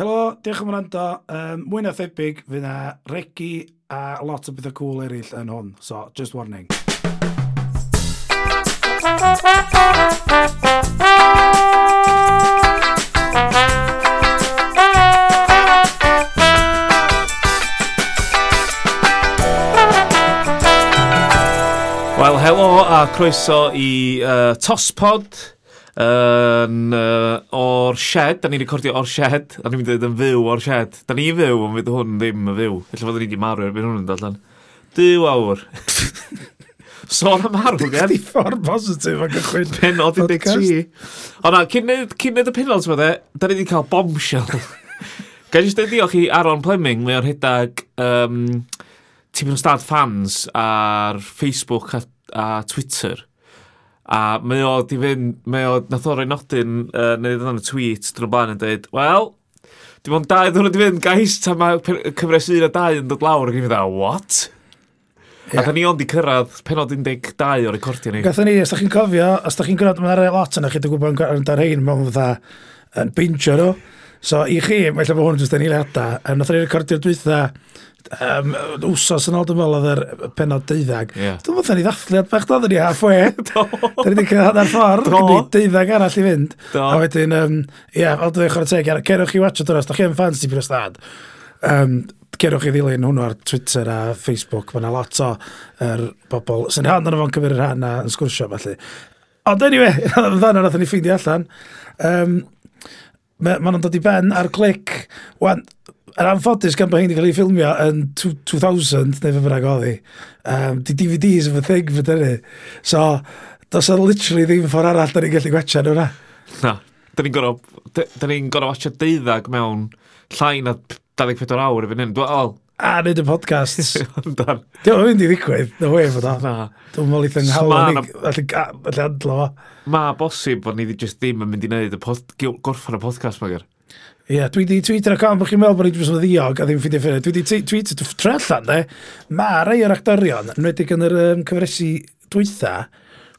Helo, diolch am wrando. Um, mwy na thebyg, fydd na regi a lot o bethau cool eraill yn hwn. So, just warning. Wel, helo a croeso i uh, Tospod yn, uh, o'r shed, da ni'n recordio o'r shed, da ni'n mynd i ddweud yn fyw o'r shed. Da ni'n fyw, ond fydd hwn ddim yn fyw. Felly fod ni wedi marw erbyn hwn yn dod allan. Dyw awr. Sôn am marw, gen? Di ffordd positif ac gychwyn. Penod 13. Ond cyn neud y penod, e, da ni wedi cael bombshell. Gael jyst dweud diolch i Aaron Fleming, mae o'r hedag um, tipyn o stad fans ar Facebook a, a Twitter A mae o di fynd, mae o, nath o roi nodyn, uh, neu ddod yn y tweet, dyn nhw'n blaen yn dweud, wel, dim ond dau, ddwn nhw di fynd, guys, ta mae cyfres un a dau yn dod lawr, ac i fi what? Yeah. A da ni ond i cyrraedd penod 12 o'r recordio ni. Gatho ni, os da chi'n cofio, os da chi'n gwneud, mae'n ar lot yna, chi wedi gwybod yn dar hein, mae'n fydda yn bintio nhw. So i chi, mae lle bod hwn jyst yn eiliadau. Um, Nath ni'n recordio'r dwytha um, wsos yn ôl dwi'n meddwl oedd yr penod deuddag. Yeah. Dwi'n meddwl ni ddathliad bach doedd ni half way. Do. Dwi'n wedi cyrraedd ar ffordd, gyda deuddag arall i fynd. Do. A wedyn, um, ia, fel dwi'n chwarae teg, cerwch chi watch o dros, da chi yn fans i Piros Dad. Um, cerwch chi ddilyn hwnnw ar Twitter a Facebook. Mae yna lot o er, bobl sy'n rhan o'n fo'n cymryd rhan a yn sgwrsio, felly. Ond anyway, dda'n o'n ni ffeindio allan. Um, maen ma nhw'n dod i ben ar clic. Wan, yr anffodus gan bod hyn wedi cael ei ffilmio yn 2000, neu fe bynnag oedd hi, um, di DVDs yn fy thing fy dynnu. So, dos o literally ddim ffordd arall da ni'n gallu gwetsia nhw Na, Na, da ni'n gorau, da ni'n gorau watcha deuddag mewn llai na 24 awr i fynd hyn. Wel, a wneud y podcast. Dwi'n o'n mynd i ddigwydd, No way fod o. Na. Dwi'n mynd i thyn hawl, allu adlo fo. Ma bosib bod ni just ddim yn mynd i wneud y gorffan y podcast, ma gyr. Ie, dwi wedi tweetio'n account bod chi'n meddwl bod ni'n ni wedi ddiog a ddim ffeindio ffynu. Dwi wedi tweetio tre allan, de. Mae rai o'r actorion, yn wedi gan yr um, cyfresu dwytha,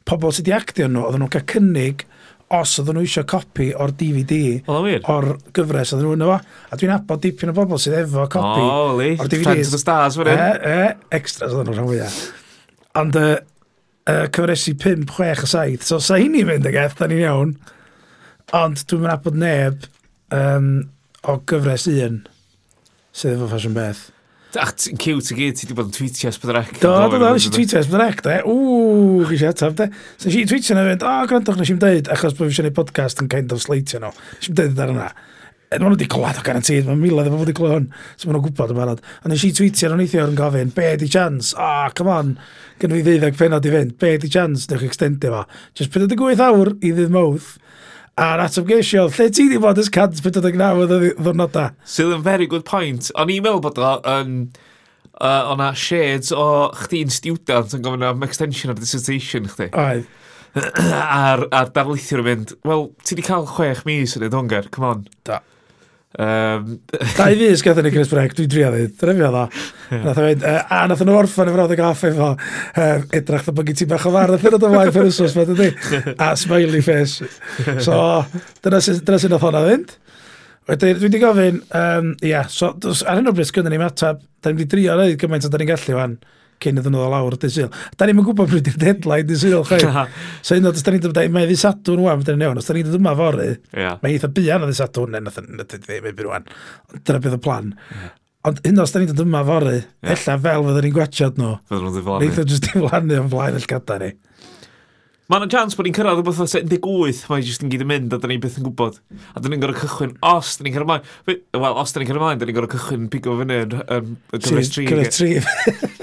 pobl sydd wedi actio nhw, oedden nhw'n cael cynnig os oedden nhw eisiau copi o'r DVD o'r gyfres oedden nhw yno fo. A dwi'n abod dipyn o bobl sydd efo copi oh, li. o'r DVD. Friends of the Stars, fan hyn. E, e, extras oedden nhw'n rhan fwyaf. Ond uh, uh, cyfresu 5, 6 a 7, so sa hynny'n mynd ag eth, da ni'n iawn. Ond dwi'n mynd abod neb um, o gyfres un sydd efo Fashion Beth. Ach, ti'n cute i gyd, ti wedi bod yn tweetio ysbydrac. Do, do, do, nes i tweetio ysbydrac, de. Ww, chi eisiau atab, de. So nes i tweetio na fynd, o, gwrandwch, nes i'n dweud, achos bod fi eisiau gwneud podcast yn kind of sleitio nhw. Nes i'n dweud ar yna. E, maen nhw wedi clywed o garantid, maen miloedd efo wedi clywed hwn, so maen nhw'n gwybod yn barod. Ond nes i tweetio nhw'n eithio yn gofyn, be di chance? O, oh, come on, gynnu fi ddeuddeg penod i fynd, be di chance, newch extendio fo. Just 48 awr i ddydd mawth, A'r ateb geisio, lle ti di bod ys 149 o ddwrnodau? Sydd yn very good point. O'n i'n meddwl bod o yn... Uh, o'na shades o chdi'n student yn gofyn am extension o'r dissertation chdi. Oedd. a'r, ar darlithio'r mynd, wel, ti di cael chwech mis yn y edrych, come on. Da. Um, Dau fus gath ni Chris Breg, dwi'n drio ddweud, dyna fi oedd o. Nath o wneud, a nath nhw orffan yn frawd y gaff efo uh, edrach dy bygu ti bach o fardd, a ffyrdd o fai per wsos, fe dydy, a smiley face. So, dyna sy'n sy nath hwnna fynd. Wedyn, dwi wedi gofyn, um, ia, yeah, so, ar hyn o bryd sgynny ni matab, da ni wedi drio wneud gymaint o da ni'n gallu fan cyn iddyn nhw ddod lawr dy syl. Da ni'n gwybod pryd i'r deadline dy syl, chai. so un o, os da ni'n dod yma ddi sadwn wam, da ni'n iawn, os da ni'n dod yma fory, yeah. mae'n eitha bian o ddi sadwn, neu nath ddim ebyn rwan. Dyna bydd y plan. Yeah. Ond hyn os da ni'n dod yma fory, yeah. ella fel fydden ni'n gwachod nhw. Fydden nhw'n ddiflannu. Neitha jyst ddiflannu o'n flaen allgada ni. Mae'n chance bod ni'n cyrraedd o beth o 78, mae jyst yn gyd yn mynd a da ni byth yn gwybod. A da ni'n gorau cychwyn, os da ni'n cyrraedd ymlaen, wel, os da ni'n cyrraedd ymlaen, da ni'n gorau cychwyn pigo fyny yn cyfres tri. Cyfres e- tri.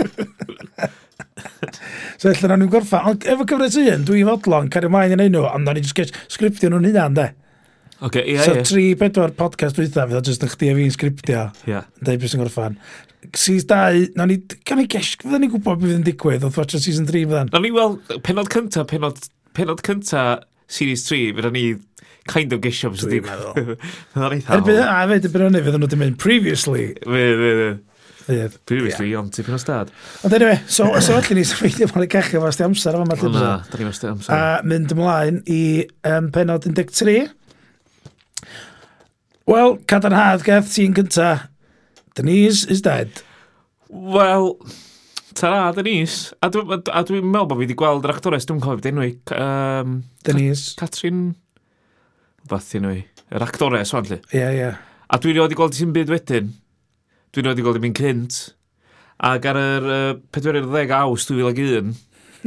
So lle na nhw'n gorffa. Ond efo cyfres un, dwi'n fodlon, cario maen yn enw, ond na ni jyst sgriptio nhw'n hynna, ynddo. Okay, yeah, so, yeah. tri, bedwar podcast dwytha, fydd o jyst yn chdi a fi'n sgriptio. Yeah. Dau beth sy'n gorffan. Season 2, na ni, gan i gesh, fydda ni'n gwybod beth yn digwydd, oedd watcha season 3 fyddan. Na ni, wel, penod cynta, penod, penod cynta series 3, fydda ni kind of gesio beth sy'n digwydd. Dwi'n meddwl. Erbyn, a fyd, y brynnu, fydda nhw wedi mynd previously. Fyd, fyd, fyd. Fydd. Previously, yeah. ond tipyn o stad. Ond anyway, so, so allan ni sefeidio fo'n ei cachu fo'n amser yma ma'r Na, da ni'n ystod amser. A mynd ymlaen i um, penod 13. Wel, cadarnhad, Geth, ti'n gynta. Denise is dead. Wel, ta-ra, Denise. A dwi'n dwi meddwl bod fi wedi gweld yr actores, dwi'n cofio beth enw i. Um, Denise. Catrin... Beth enw i. Yr actores, fan lli. Ie, yeah, ie. Yeah. A dwi'n rhoi wedi gweld ti'n byd wedyn. Dwi'n wedi gweld i mi'n cynt. Ac ar yr uh, 40 awst 2001,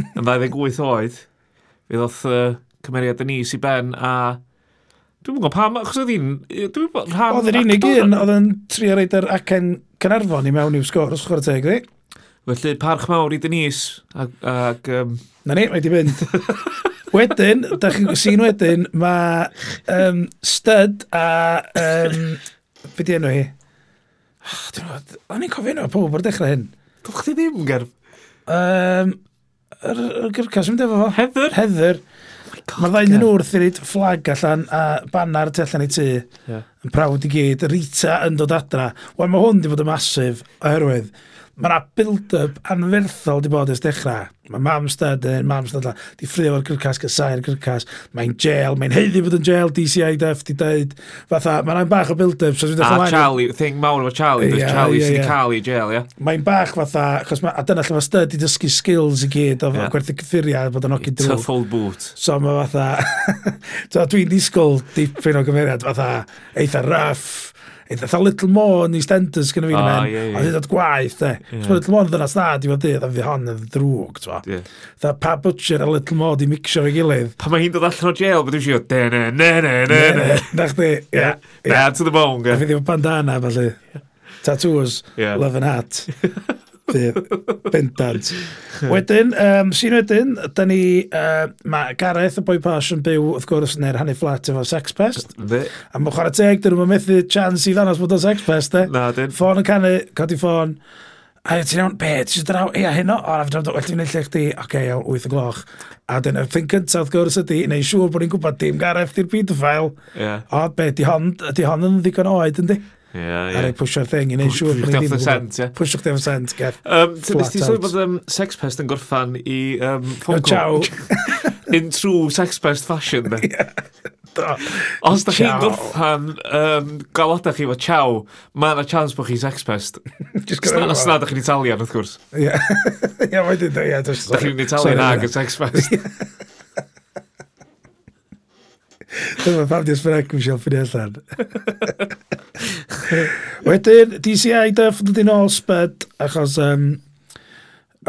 yn 28 oed, fe ddoth uh, cymeriad yn is i ben a... Dwi'n gwybod pam, achos oedd hi'n... Oedd yr unig un oedd yn tri ar eida'r acen Cynarfon i mewn i'w sgwrs, os chwarae teg ddi. Felly, parch mawr i Denise. Ac, ac, um... Na ni, mae di fynd. wedyn, da chi'n sy'n wedyn, mae um, Stud a... Um, Fe di enw hi? O'n i'n cofio o pob o'r dechrau hyn. Dwi'n chdi ddim, Gerf? Um, yr yr gyrcas yn defo fo. Heather? Heather. Oh mae ddain yn wrth i reid fflag allan a banar tu allan i tu. Yeah. Yn prawd i gyd. Rita yn dod adra. Wel, mae hwn di fod yn masif oherwydd mae yna build-up anferthol di bod ys dechrau. Mae mam stud yn, mam stud yn, di ffrio o'r gyrcas, gysau'r gyrcas, mae'n jail, mae'n heiddi bod yn jail, DCI def, di deud, fatha, mae'n bach o build-up. So a ah, Charlie, thing mawr o Charlie, yeah, Charlie yeah, sydd wedi cael ei jail, ie? Mae'n bach fatha, achos ma, a dyna lle mae stud i dysgu skills i gyd, o yeah. gwerthu cyffuriau, bod yn ogi drwy. Tough old boot. So mae fatha, dwi'n disgwyl dipyn o gymeriad, fatha, eitha rough, eitha little more yn EastEnders gyda fi oh, ah, men, yeah, yeah. a dweud gwaith, de. Yeah. So, little more yn ddynas na, di fod dydd, a fi hon yn ddrwg, twa. Yeah. Tha, pa butcher a little more di mixio fe gilydd. Pa mae hi'n dod allan o jail, beth yw'n de, ne, ne, ne, ne, ne. Na chdi, ia. Bad to the bone, ge. A fi ddim bandana, falle. Tattoos, yeah. love and hat. Bendant. Wedyn, um, sy'n wedyn, da ni, uh, mae Gareth y boi posh yn byw, wrth gwrs, neu'r hannu fflat efo Sex Pest. De. A mae chwarae teg, dyn nhw'n methu chance i ddanos bod o'n Sex Pest, de. Na, dyn. Ffôn yn canu, codi ffôn. A ti'n iawn, be, ti'n siarad draw, ia, hyn o, o, a fydda'n dod, well, ti'n neud llech di, oce, okay, iawn, 8 o gloch. A dyn, y thing cyntaf, wrth gwrs, ydi, neu siŵr bod ni'n gwybod dim Gareth, di'r pedophile. Yeah. O, be, di hon, di hon yn ddigon oed, yndi? yeah, yeah. a rei pwysio'r thing i wneud siŵr bod ni ddim yn sent, ie. pwysio chdi am sent gaff um, flat ti sôn bod um, sexpest yn gorffan i um, phone oh, call in true sexpest fashion de yeah. Os da chi'n gorffan um, galwada chi fo chow, mae yna chance bod chi sexpest. Os na, da chi'n Italian, wrth gwrs. Ie, mae dweud, ie. Da chi'n Italian ag yn sexpest. Dyma pam di ysbryd ac Michelle Ffynu allan. Wedyn, DCI Duff yn dod i'n ôl sbed, achos, um,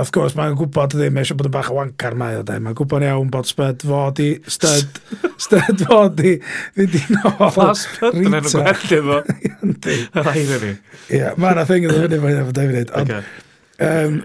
of course, mae'n gwybod ddim eisiau bod yn bach o wancar mae o de. Mae'n gwybod iawn bod sbed fod i, stud, stud fod i, fynd i'n ôl. Plas sbed yn enw gwell efo. Rhaid i ni. Ie, mae'n a thing yn ddefnyddio fo efo David. Ond, um,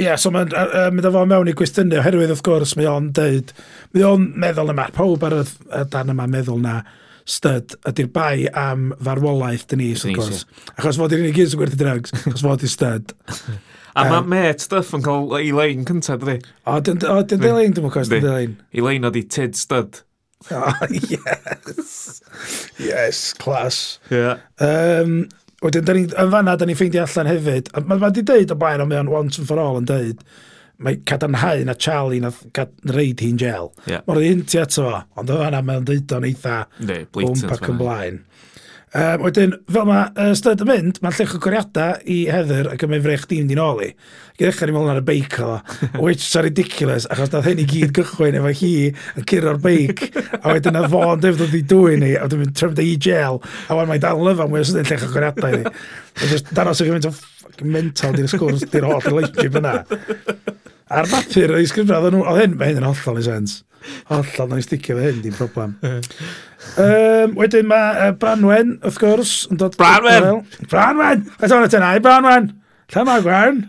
yeah, so mae'n uh, mynd â fo mewn i gwestiynau, oherwydd wrth gwrs mae o'n dweud, mae o'n meddwl yma, pawb ar y dan yma meddwl na, styd ydy'r bai am farwolaeth Denise, ni, wrth gwrs. Achos fod i'r unig un sy'n gwerthu drugs, achos fod i'r styd. A um, mae met stuff yn cael Elaine cyntaf, dwi? O, dyn Elaine, dwi'n mwcos, dyn Elaine. Elaine oedd i tid styd. Oh, yes. yes, class. Yeah. Um, wedyn, yn fanna, da ni'n ffeindio allan hefyd. Mae ma di deud o bain o mewn once and for all yn deud mae cadarnhau na Charlie na reid hi'n gel. Yeah. Mae'r un ti ato fo, ond o fanna mae'n dweud o'n eitha bwmp ac yn ymlaen. Um, wedyn, fel mae uh, styd yn mynd, mae'n llech o cwriadau i Heather ac yn mynd frech dim di'n ôl i. Ac edrych ar i mewn ar y beic o, which is ridiculous, achos dath hyn i gyd gychwyn efo hi yn curo'r beic, a wedyn na fo'n dyfod oedd i dwy'n ni, a wedyn mynd trefnod i gel, a wedyn mae'n dal lyfa mwy o sydyn llech o cwriadau i ni. Just, danos o'ch mynd o mental di'r sgwrs, di'r holl relationship yna. A'r bapur, oedd hyn, mae hyn yn hollol i sens. Hollol, na'n sticio fe hyn, dim problem. um, wedyn mae uh, Branwen, wrth gwrs, yn dod... Branwen! Branwen! A dyna tynau, Branwen! Lle mae Gwan?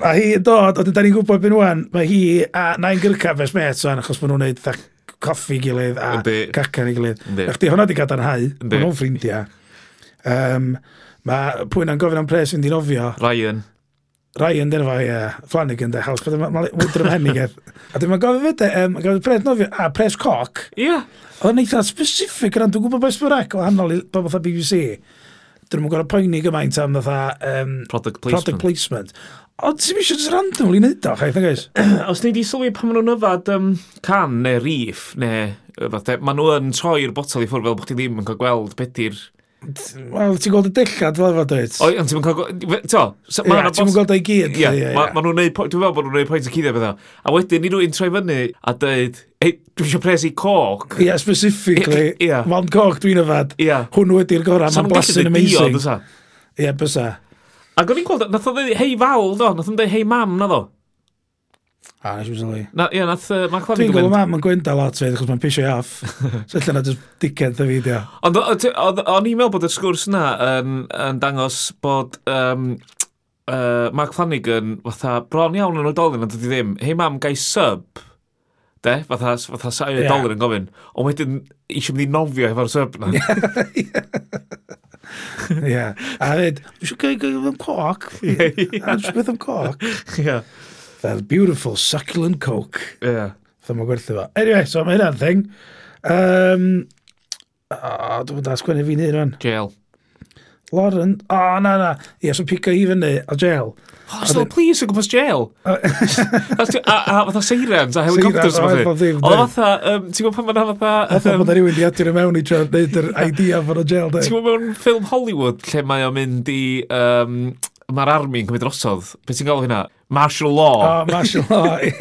Mae hi yn dod, oedden da ni'n gwybod byn wwan, mae hi a nain gyrca fes met o'n achos maen nhw'n gwneud coffi gilydd a cacan i gilydd. A chdi hwnna di gadarnhau, maen nhw'n ffrindiau. Um, mae pwy'n am gofyn am pres fynd i'n ofio. Ryan. Rai yn dyn fo, ie, Flanagan de, haws, mae'n wydr ymhenigedd. A dwi'n gofyn fyd, um, gofyn pres nofio, a pres coc. Ie. Yeah. Oedd yn eitha specific, rhan dwi'n gwybod beth sbyrrac, o hannol i bobl fatha BBC. Dwi'n meddwl gorau poeni gymaint am fatha... Um, product placement. Product placement. O, ti'n eisiau just randomly wneud o, chaeth, guys? Os ni di sylwi pan maen nhw'n yfad um, can neu rif, neu... Fath, maen nhw yn troi'r botol i ffwrdd fel bod chi ddim yn cael gweld beth Wel, ti'n gweld y dillad fel efo dweud? O, ond ti'n cael... To, so, yeah, ti'n gweld ei gyd. Ie, ma' nhw'n neud... Dwi'n meddwl bod nhw'n neud pwynt y cyddiad bethau. A wedyn, ni nhw'n troi fyny a dweud, Ei, dwi eisiau presu coc. Ie, yeah, specifically. Ie. Yeah. Mond coc dwi'n yfad. Ie. Yeah. Hwn wedi'r gorau, mae'n blasyn amazing. E? Ie, bysa. Ac o'n i'n gweld, nath o dweud hei fawr, do, nath o'n dweud, hei mam, na do. A nes i'n sylwi. Na, ie, nath, uh, mae Clefin gwybod... Dwi'n gwybod, mae'n gwenda lot fedd, achos mae'n pisio i off. so allan na just dickhead y fideo. Ond o'n i'n meddwl bod y sgwrs yna yn, yn dangos bod um, uh, Mark Flanagan fatha bron iawn yn oedolyn, ond ydy ddim. Hei mam, gai sub? De? Fatha, fatha sa'i yeah. dollar yn gofyn. Ond wedyn eisiau mynd i nofio efo'r sub na. Ie. A dweud, eisiau gael coc? A eisiau beth am coc? Ie fel beautiful succulent coke. Ie. Yeah. Fytha gwerthu fo. Anyway, so mae hynna'n thing. Um, oh, dwi'n da sgwennu fi'n hyn rhan. Jail. Lauren, o oh, na na, ie, yes, so pica i fyny o jail. Oh, so please, yn gwmpas jail. A fatha sirens, a helicopters o fathi. O fatha, ti'n gwybod pan mae'n fatha... Fatha bod rhywun di adio mewn i trio neud yr idea fod o jail. Ti'n gwybod mewn ffilm Hollywood lle mae o'n mynd i... Um, Mae'r army yn cymryd drosodd. Beth ti'n galw hynna? Martial law. Oh, martial law, ie.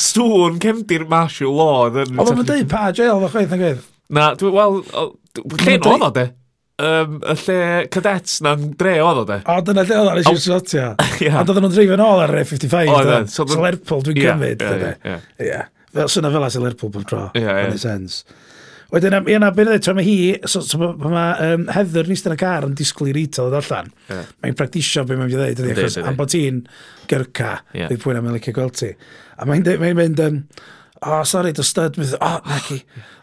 Stŵn cefndir martial law. Oedd o'n dweud pa jail fo chweith yn gweith? Na, dwi'n wel, Lle lle'n oedd o de? um, y lle cadets na'n dre oedd o de. O, dyna lle oedd ar eisiau slotia. Ond doedden nhw'n dreifio nôl ar 55. Oedd e, so, Lerpwl, dwi'n cymryd. Ie, ie, ie. Fel syna fel as y Lerpwl bob tro. Ie, ie. Yn y sens. Wedyn, ia na, beth ydw, mae hi, so, so, mae um, Heather nis yn y car yn disgwyl i Retail ddod allan. Yeah. Mae'n practisio beth mae'n dweud, ydy, achos am bod ti'n gyrca, yeah. dwi'n pwynt am elicio gweld ti. A mae'n mae mynd, um, oh, sorry, dy stud, mynd, oh, na ki,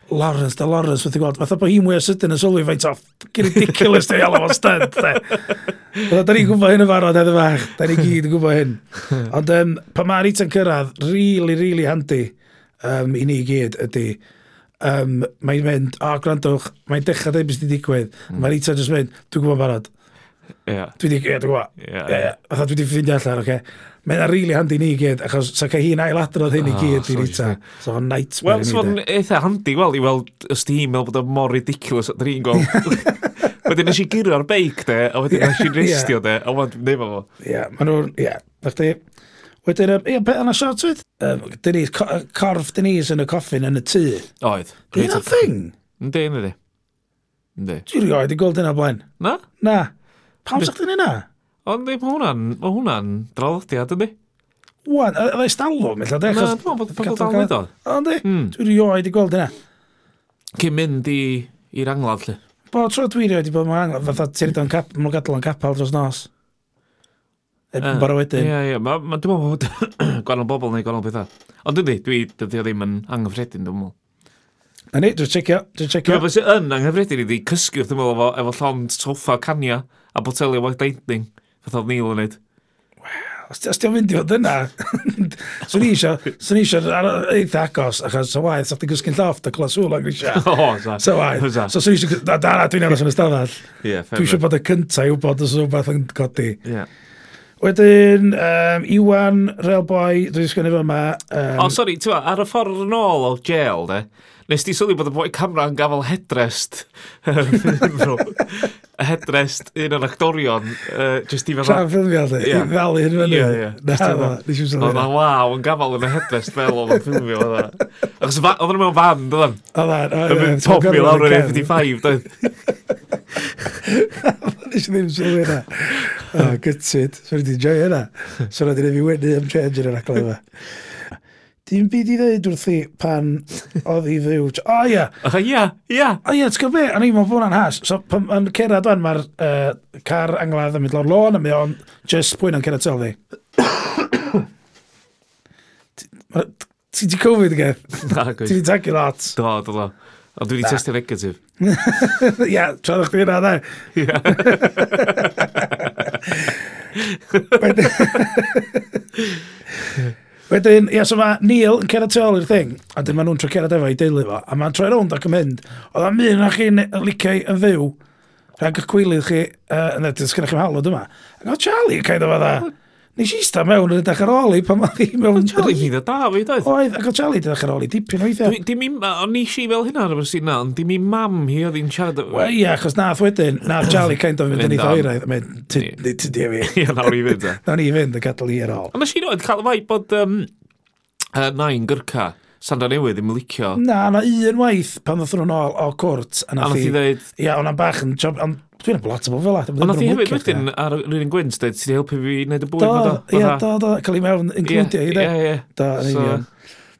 Lawrence, da Lawrence, wedi gweld, fatha bod hi'n mwy o sydyn yn sylwi faint o ridiculous dwi'n alw o stud, de. Fatha, da ni'n gwybod hyn yn farod, edrych fach, da ni gyd yn gwybod hyn. Ond um, pa mae'r eitem cyrraedd, really, really handy um, i ni gyd ydy, um, mae'n mynd, o, oh, gwrandwch, mae'n dechrau dweud beth sy'n digwydd. Mm. Mae'n eito jyst mynd, dwi'n gwybod barod. Yeah. Dwi wedi, yeah, dwi'n gwybod. Yeah, yeah. yeah. dwi wedi ffeindio allan, oce. Okay. Mae'n rili really handi ni i gyd, achos sa ca hi'n ailadrodd hyn i gyd i'r eita. So, fo'n nightmare. Wel, sy'n eitha handi, wel, i weld, os di hi'n meddwl bod o'n mor ridiculous, dyn ni'n gweld. Wedyn nes i gyrra'r beic, de, a wedyn nes i'n restio, de, a wedyn nefo fo. Ie, maen nhw'n, ie, Wedyn, um, ie, beth yna siartwyd? Denise, corff Denise yn y coffin yn y tŷ. Oedd. Dyna Reit- thing? Yndi, yndi. Yndi. Dwi'n rhoi, di gweld yna blaen. Na? Na. Pam sa'ch dyn yna? Ond mae hwnna'n, mae hwnna'n draddodiad yndi? Wan, oedd e'n stalfo, mellad e? Na, achos- dwi'n meddwl bod pobl dal yn o. O, yndi? Mm. Dwi'n rhoi, di gweld yna. Cyn mynd i, i'r anglad, lle. Bo, tro dwi'n rhoi, di bod mewn angladd, fatha ti'n rhaid o'n cap, mae'n gadael o'n capel dros nos. Edinburgh ah, uh, wedyn. Ie, ie. ma, ma, Dwi'n meddwl bod gwahanol bobl neu gwahanol bethau. Ond dwi, dwi, dwi ddim yn anghyffredin, dwi'n meddwl. Na ni, dwi'n checio, dwi'n checio. Dwi'n meddwl yn anghyffredin i ddi cysgu wrth ymwyl efo, efo llond soffa cania a botelio white lightning, fath oedd Neil yn neud. Os ti'n mynd i fod yna, swn i eisiau, swn i eisiau eitha agos, achos sa waith, sa'ch ti'n gysgu'n lloft a clas sŵl ag eisiau. O, sa. Sa waith. So swn i eisiau, da, da, dwi'n aros yn y stafell. Dwi eisiau bod y cyntaf i wybod os rhywbeth yn codi. Ie. Wedyn, um, Iwan, Railboy, dwi wedi sgwennu fo yma. Um, o, oh, sori, ti'n ar y ffordd yn ôl o jail, de, nes ti sylwi bod y boi camera yn gafel hedrest. hedrest, un o'r actorion, uh, jyst i fel... Tra ffilmio, de, yeah. i ddalu hyn fyny. Ie, ie. Na, na, nes i'n sylwi. Oedd na waw, yn gafel yn y hedrest fel oedd yn ffilmio. Oedd nhw'n mewn fan, dydyn? Oedd na. Yn mynd popi lawr yn 55, dydyn? Mae'n eisiau ddim sylwi yna. O, gytid. So, wedi enjoy yna. So, na dyn ni fi wedi am change yn yr aglau yma. Dim byd i ddweud wrth i pan oedd i fyw. O ia! O ia! Ia! O ia, ti'n gwybod be? A ni, mae hwnna'n has. So, pan yn cerad o'n, mae'r uh, car angladd yn mynd lawr lôn, a mae o'n just pwy'n yn cerad sylwi. Ti di Covid again? Na, gwych. Ti di tagio lot? Do, do, do. O, dwi wedi testio negatif. Ia, troddwch dwi'n rada. Ia. Wedyn, ia, so mae Neil yn cerdd tu ôl i'r thing, a dyn maen nhw'n tro cerdd efo i deulu fo, a mae'n troi rownd ac yn mynd, oedd am un o'ch chi'n liciau yn fyw, rhag eich cwylydd chi, uh, neu, dyn sgynnych chi'n halwyd yma. Ac oedd Charlie yn cael efo dda. Nes i sta mewn yn edrych ar ôl i pan mae hi mewn... Oedd Charlie ni dda da fi, doedd? Oedd, ac oedd Charlie edrych ar ôl i dipyn oedd e. Dim i, o'n nes i fel hynna ar y sy'n na, ond dim i mam hi oedd hi'n siarad... Wel, ia, achos nath wedyn, nath Charlie kind of mynd yn ei ddoeraidd, a mynd, ti di fi. Ia, nawr i fynd, e. Nawr i fynd, y gadael i ar ôl. Ond nes i roed cael y fai bod um, uh, nain gyrca, Sandra Newydd ddim yn licio. Na, na un waith pan ddoth nhw'n ôl o cwrt. A nath i ddeud... Ia, o'na bach yn job... Ond dwi'n bod lot o bobl fel at. Ond nath i hefyd wedyn ar yr un gwynt, dweud, ti'n helpu fi wneud y bwyd. Do, ia, do, do, cael ei mewn includio i de. Ia, ia. Do, yn union.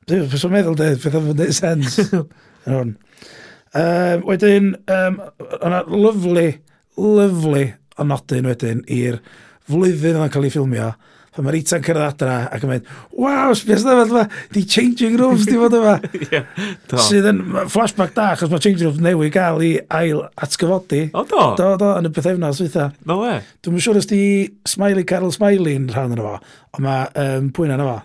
Dwi'n fes o'n meddwl dweud, beth o'n wneud sens. Hwn. Um, wedyn, um, o'na lyflu, lyflu o nodyn wedyn i'r flwyddyn o'n cael ei ffilmio pan mae Rita'n cyrraedd adra ac yn mynd, waw, sbys na fel yma, di changing rooms di fod yma. yeah, Sydd yn flashback da, achos mae changing rooms newid gael i ail atgyfodi. O, do? Do, do, yn y pethefnos, fytha. No we. Dwi'n siŵr os di Smiley Carol Smiley yn rhan yna fo, ond mae um, pwyna yna fo.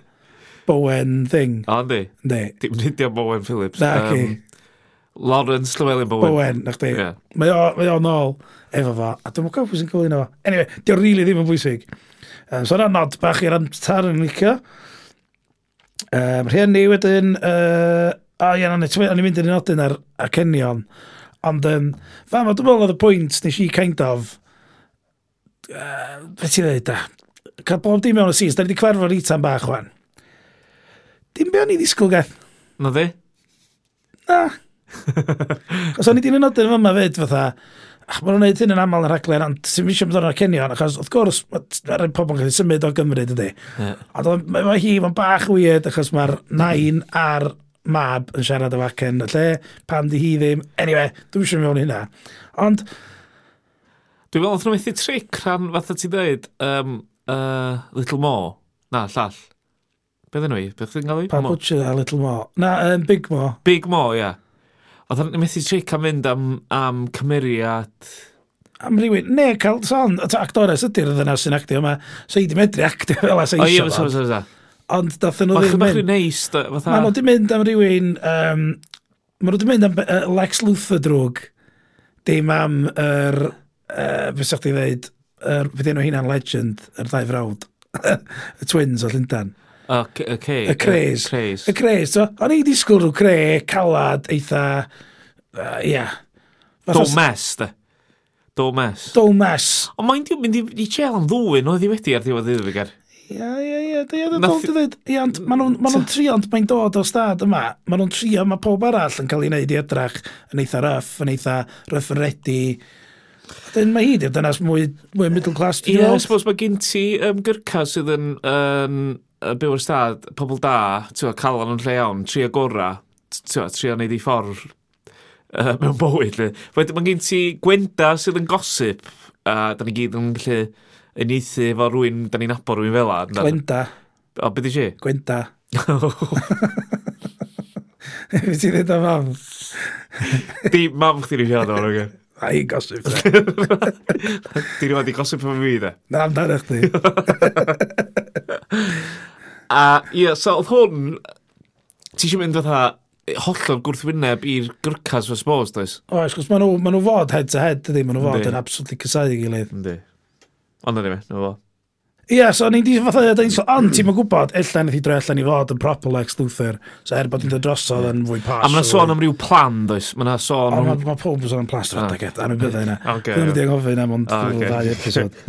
Bowen thing. O, ynddi? Ynddi. Dim nid Bowen Phillips. Na, um, Lawrence Llewellyn Bowen. Bowen, na chdi. Yeah. Mae o, mae o nôl efo fo, a dwi'n gwybod pwy sy'n cyflwyno fo. Anyway, diolch rili ddim yn bwysig. Um, so yna nod bach i'r antar yn licio. Um, rhen ni wedyn, uh, a ie, o'n i'n mynd i'n nodyn ar, ar Cenion. Ond, um, fa, mae dwi'n meddwl oedd y pwynt nes i kind of, uh, beth ti'n dweud, da? Cael bob dim mewn y sis, da ni wedi cwerfo'r rita'n bach, wan. Dim be o'n i ddisgwyl gath. Na fi? Na. Os o'n i di'n nodyn yma fyd, fatha, ach, maen nhw'n gwneud hyn yn aml yn rhaglen, ond sy'n misio bod o'n cenion, achos wrth gwrs, mae'r pobl yn cael ei symud o Gymru, dydy. Yeah. Ond mae ma hi, mae'n bach weird, achos mae'r nain a'r mab yn siarad y acen y lle, pam di hi ddim. Anyway, dwi'n siŵr mewn hynna. Ond... Dwi'n meddwl, nhw'n methu tric rhan fatha ti dweud, um, uh, Little Mo, Na, llall. Beth ydyn nhw i? Beth ydyn gael i? Pa Butcher a Little More. Na, um, Big Mo. Big Mo, ia. Yeah. Oedd yn methu tric am fynd am, am cymeriad... Am rywun, ne, cael son, actores ydy'r ddynas sy'n actio yma, so i di medru actio fel as eisiau. O, ie, Ond dath nhw ddim mynd... Mae'n neis. fatha... Mae nhw wedi mynd am rhywun... Um, Mae nhw wedi mynd am uh, Lex Luthor drwg. Dim am yr... Uh, Fe sa'ch ti ddeud... Er, Fe enw hynna'n legend, yr er ddau frawd. y twins o Llyndan. O, okay. Y cres. Y cres. O'n i disgwyl rhyw cre, calad, eitha... Uh, yeah. Do mes, da. Do mes. Do mes. Ond mae'n mynd i chael am ddwy'n oedd i wedi ar ddiwedd iddo fi gar. Ia, ia, ia, ia, ia, ia. Ia, maen nhw'n trio, ond mae'n dod o stad yma, maen nhw'n trio, mae pob arall yn cael ei wneud i edrach yn eitha rough, yn eitha ryffredi. Dyn mae hi, dyna'r dynas mwy, mwy middle class. Ie, yeah, I suppose mae gen ti um, gyrca sydd yn, um, byw ar stad, pobl da, twa, calon yn lle iawn, tri agora, ti'n tri a neud i ffordd uh, mewn bywyd. Wedyn, mae gen ti gwenda sydd yn gosip, a uh, da ni gyd yn gallu uniaethu efo rwy'n, da ni'n abor rwy'n fel ar. Gwenda. O, beth i si? Gwenda. Fe ti'n dweud o mam? Di mam chdi ni'n siarad o'r ogen. A i gosip de. Di rhywbeth i gosip efo fi de? Na, amdano chdi. A ie, so oedd hwn, ti eisiau mynd fatha hollol gwrthwyneb i'r gyrcas fy sbos, does? Oes, gwrs, maen nhw, ma nhw fod head to head, ydy, maen nhw fod yn absolutely cysau i gilydd. Yndi. Ond ydy mi, nhw fod. Ie, so ni'n di fatha, da ni'n ond ti'n ma'n gwybod, illa nes i droi allan i fod yn proper Lex Luthor, so er bod ni'n dod drosodd yn fwy pas. A mae'n sôn am ryw plan, does? Mae'n sôn am... Mae pob yn sôn am plas, rhaid ah. ag a mi bydda yna. Dwi'n mynd i anghofio am ond ah, dwi'n dau episod.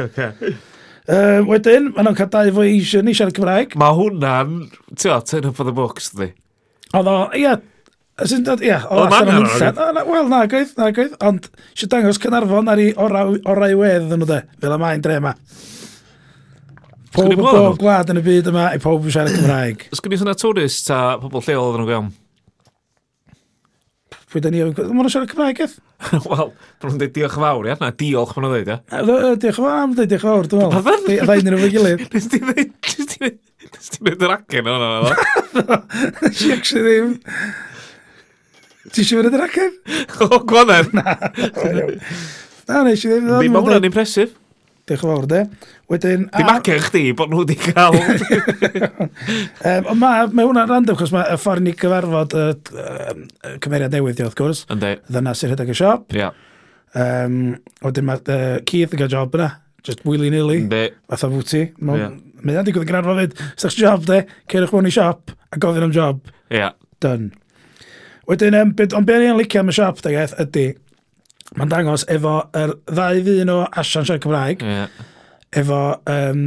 Uh, wedyn, maen nhw'n cael dau fwy Asian i siarad Cymraeg. Mae hwnna'n, ti'n o, turn up for the books, di. Oedd o, ia, Sy'n dod, ia, o allan o'n hynllen. Wel, na, gwaith, na, gwaith. Ond, eisiau dangos Cynarfon ar ei orau wedd yn nhw de, fel y mae'n dre yma. Pob o gwlad yn y byd yma, i pob yn siarad Cymraeg. Ysgwn i hwnna tourist, ta pobl lleol oedden nhw gael? pwy da ni oedd... Mae'n siarad Cymraeg eith? Wel, dwi'n dweud diolch fawr, ia? Na, diolch mae'n dweud, ia? Diolch fawr, am dweud diolch fawr, dwi'n meddwl. Ddau ni'n efo'i gilydd. Nes ti dweud yr acen o'n o'n o'n Si actually ddim. Ti eisiau fynd yr acen? O, gwaner. Na, na, nes i ddim. Ddim o'n impresif. Diolch yn fawr, de. Wedyn... Di macio chdi bod nhw wedi cael... um, ond mae, mae hwnna'n random, chos mae y ffordd ni gyfarfod y uh, cymeriad newydd, diolch gwrs. Ynddi. Ddyna sy'n rhedeg y siop. Ia. Um, wedyn mae uh, Keith yn cael job yna. Just willy-nilly. Ynddi. Fatha fwti. Mae hwnna'n digwydd yn gyfarfod fyd. Sa'ch job, de. Cerwch mewn i siop a gofyn am job. Ia. Done. Wedyn, um, ond beth ni'n licio am y siop, da gaeth, ydy, Mae'n dangos efo er, ddau ddyn o asian siarad Cymraeg, yeah. efo um,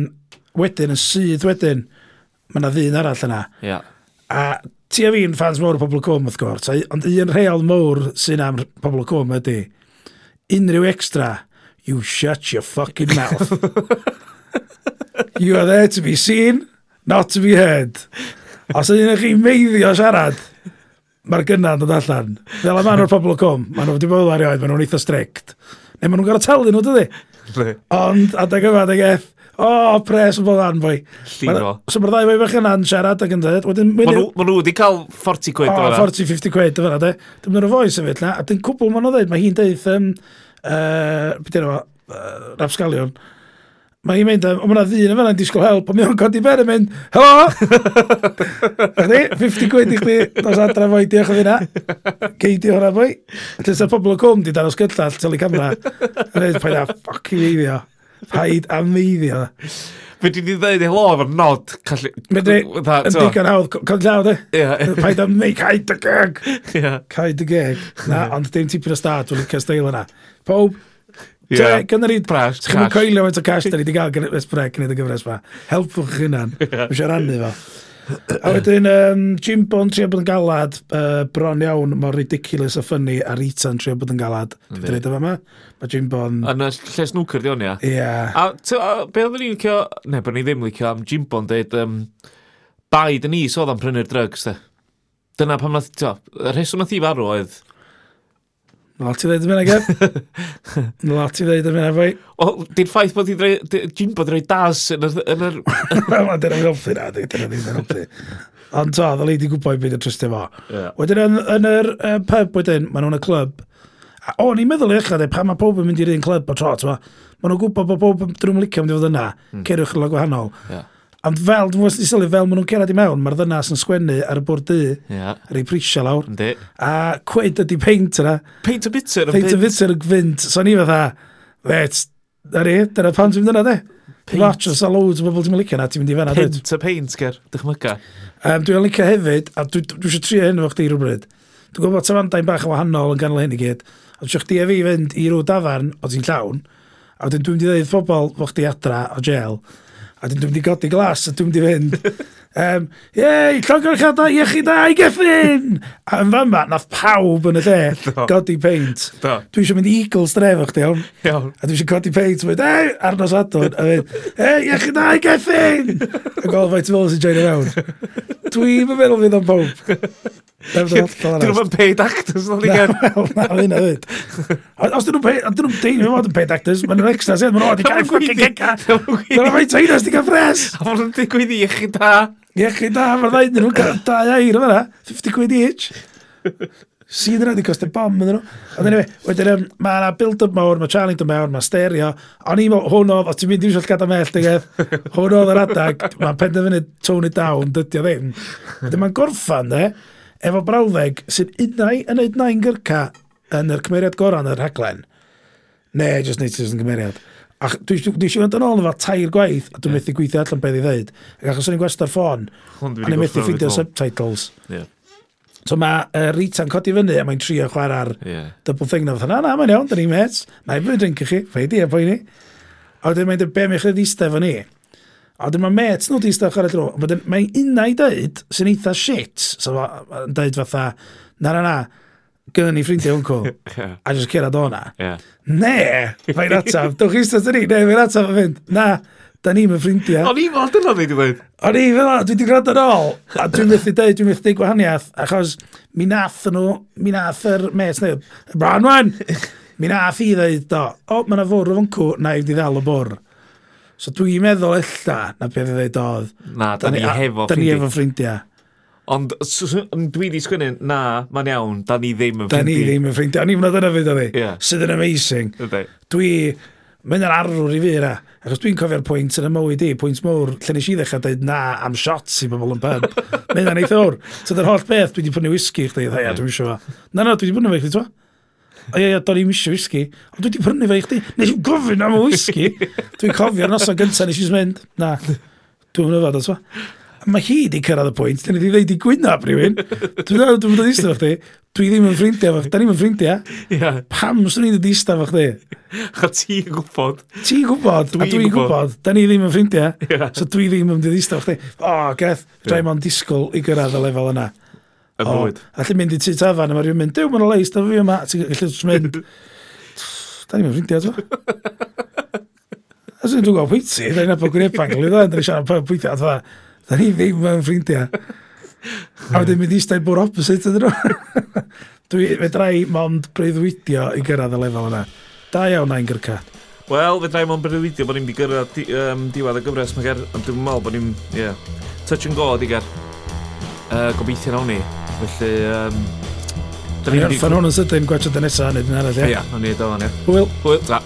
wedyn yn sydd wedyn, mae yna ddyn arall yna. Yeah. A ti a fi'n fans mowr o Pobl Cwm, wrth gwrs, ond un rheol mowr sy'n am Pobl Cwm ydy, unrhyw extra, you shut your fucking mouth. you are there to be seen, not to be heard. Os ydyn chi'n meiddio siarad, mae'r gynna'n dod allan. Fel y man o'r pobl o cwm, maen nhw wedi bod arioed, maen nhw'n eitha strict. Neu maen nhw'n gorau talu nhw, dydy? Ond, adeg yma, adeg eff, o, oh, pres yn bod anfoi. Llifo. So mae'r ddau fwy bach yna'n siarad ac yn dweud. Maen nhw wedi cael 40 quid. O, 40, 50 quid, dyfyna, de. Dyma nhw'n o'r foes efo, a dyn cwbl maen nhw dweud, mae hi'n dweud, um, uh, beth yna uh, rapsgalion, Mae hi'n mynd, ond mae'na ddyn yma yn disgwyl help, ond mae o'n codi ben yn mynd, helo! Chdi, 50 gwyd i chdi, dos adra fwy, diolch yn fyna. Ceidio hwnna fwy. Tys y pobl o cwm di dan o sgyllall, tylu camera. Yn edrych paid a ffocin eiddio. Paid a meiddio. Fe di di ddeud helo efo'r nod. Medri, yn digon hawdd, cod llaw de. Paid a neu, caid y geg. Caid y geg. Na, ond dim tipyn o stad, dwi'n licio'r steil yna. Pob, Yeah. Gynnarid bras. Ti'n mynd coelio faint o cash da ni wedi cael gyfres brec yn y gyfres ma. Helpwch chi hunan. Yeah. Mwysio'n rannu fo. A wedyn, um, Jimbo'n trio bod yn galad uh, bron iawn mor ridiculous a ffynnu a Rita'n trio bod yn galad. Dwi'n dweud efo yma. Mae Jimbo'n... Yn y lle snwcer di o'n ia. Ie. A, ty, a be oedden ni'n licio... Ne, bod ni ddim licio am Jimbo'n dweud... Um, Baid yn is oedd am prynu'r drugs, de. Dyna pam nath... Y rheswm nath i farw oedd Na ti ddeud yma, Geb. Na ti ddeud yma, fwy. Wel, di'n ffaith bod ti'n bod yn rhoi das yn yr... Yn yr... Wel, dyna'n goffi na, dyna'n goffi. Ond to, ddol i di gwybod beth y trystio fo. Yeah. Wedyn yn, yn yr uh, pub wedyn, maen nhw'n y clwb. A o, ni'n meddwl eich adeg, pan mae pob yn mynd i'r un clwb o tro, maen nhw'n gwybod bod pob yn drwm licio mynd i fod yna. Mm. Cerwch yn lo gwahanol. Yeah. Ond fel, dwi'n mwyn sylwi, fel maen nhw'n cerad i mewn, mae'r ddynas yn sgwennu ar y bwrdd dy, yeah. ar ei prisio lawr. Yndi. A cwyd ydi peint yna. Peint o bitter. Peint o bitter yn gwynt. So ni fatha, let, na ni, dyna pan ti'n mynd yna, de. Peint. Lot o loads o bobl ti'n mynd licio na, ti'n mynd i fenna. Peint o peint, ger, dychmyga. Um, dwi'n licio hefyd, a dwi, dwi eisiau trio hyn efo chdi rhywbryd. Dwi'n gwybod tafandain bach yn wahanol yn ganol hyn i gyd. A dwi'n chdi a fi fynd i rhyw dafarn o ti'n llawn, a wedyn dwi'n mynd i ddweud pobl fo chdi adra o gel, A dwi'n mynd i godi glas a dwi'n mynd i fynd. Um, Iei, llongorchada, iechyd da, i geffyn! A yn fan ma, nath pawb yn y de, godi peint. Dwi eisiau mynd i Eagles dref o'ch iawn. Iawn. A dwi eisiau godi peint, mynd, ei, arnos adon, a mynd, ei, iechyd da, i geffyn! A gweld faint fawr sy'n join around. Dwi'n meddwl fydd o'n pawb. Dyn nhw'n paid actors, ddod i gen. Na, oedd hynna ddweud. Os dyn nhw'n paid, dyn nhw'n deud, fod yn paid actors, mae'n yr extras, mae'n oed i gael ffocin geca. Dyna mae'n teimlo, os di cael ffres. A mae'n digwydd i chi da. Iech chi da, mae'r ddaid nhw'n cael dau air yma, 50 quid each. Sydd yna wedi costau bom ydyn nhw. Ond anyway, wedyn, um, mae yna build-up mawr, mae Charlie Charlington mewn, mae stereo. O'n i'n meddwl, hwn oedd, os ti'n mynd i'n siarad gada mell, dygedd. Hwn oedd yr adag, mae'n penderfynu tone it down, dydio ddim. Dyma'n gorffan, de efo brawddeg sy'n unnau yn neud nain gyrca yn yr cymeriad gorau yn y rhaglen. Ne, just neud sy'n cymeriad. A dwi eisiau gwneud yn ôl efo tair gwaith, a dwi'n methu gweithio allan beth i ddweud. Ac achos o'n i'n gwestiwn ffôn, a ni'n methu ffeindio subtitles. Yeah. So mae uh, Rita'n codi fyny a mae'n trio chwarae'r yeah. double thing. Na, na, na, mae'n iawn, da ni'n mets. Na i fwy drink i chi, fe i di a e, poeni. A wedyn mae'n dweud, be mae'n chlyd eistedd fo ni? A dyma met nhw di stach ar y dro. Mae unna i dweud sy'n eitha shit. So mae'n dweud fatha, na na na, gyda ni ffrindiau hwnnw. yeah. A jyst cerad o'na. Yeah. Ne, mae'n ataf. Dwch chi stach ni, ne, mae'n ataf yn fynd. Na, da ni'n mynd ffrindiau. O'n i'n fawr dyna fi wedi dweud. O'n i fel, dwi wedi gwrando yn ôl. A dwi'n methu dweud, dwi'n methu dweud gwahaniaeth. Achos mi nath nhw, mi nath yr met neu, Branwan! Mi nath i ddeud, do, o, oh, mae yna fwrw yn cw, na i wedi ddal o bwrw. So dwi'n meddwl ella na beth ddweud oedd. Na, da ni hefo ffrindiau. Da ni hefo ffrindiau. Ond dwi wedi sgwynnu, na, mae'n iawn, da ni ddim yn ffrindiau. Da ni ddim yn ffrindiau, O'n i'n meddwl yna fyd o fi, yeah. sydd yn amazing. Dwi, mae'n yr arwr i fi yna, achos dwi'n cofio'r pwynt yn y mywyd i, pwynt mwr, lle nes i ddechrau dweud na am shots i bobl yn pub. Mae'n yna'n eithwr. So dy'r holl beth, dwi wedi prynu whisky i chdi, dda, dwi'n siŵr. Na, na, dwi wedi prynu fe, i chdi, twa? O ie, ie, do'n i'n misio whisky. Ond dwi wedi prynu fe i chdi. Nes i'n gofyn am y whisky. Dwi'n cofio'r noson gyntaf nes i'n mynd. Na, dwi'n mynd o Mae hi wedi cyrraedd y pwynt, dyn ni wedi ddeud i gwynaf rhywun. Dwi'n dweud, dwi'n dweud eistedd chdi. Dwi ddim yn ffrindiau, fo, da ni'n ffrindiau. Yeah. Pam swn i'n dweud eistedd chdi? Cha ti'n gwybod. Ti'n gwybod, a dwi'n gwybod. Da ni ddim yn ffrindiau, so dwi ddim yn dweud eistedd chdi. O, geth, yeah. rhaid mo'n disgwyl i gyrraedd y lefel yna. Y bwyd. A chi'n mynd i tu tafan, a mae rhywun mynd, dew, mae'n leis, da fi yma. Ti'n gallu mynd, da ni'n ffrindiau, to. A sy'n dwi'n gweld pwyty, da ni'n apod gwneud bangl, da ni'n siarad pan pwyty, a dda, da ni ddim yn ffrindiau. A wedyn mynd i stau bwr opposite ydyn nhw. Dwi, fe drai mond breuddwydio i gyrraedd y lefel yna. Da iawn a'n gyrcad. Wel, fe drai mond breuddwydio bod ni'n gyrraedd um, diwedd y gyfres, mae ger, ond dwi'n meddwl bod ni'n, ie, yeah, touch and go, digar. Uh, gobeithio nawn ni. Felly, um, Da ni'n orffan hwn yn sydyn, gwachod y nesaf, neu dyn arall, ia? Ia, o'n i edo fan, ia. Hwyl. Hwyl, ta.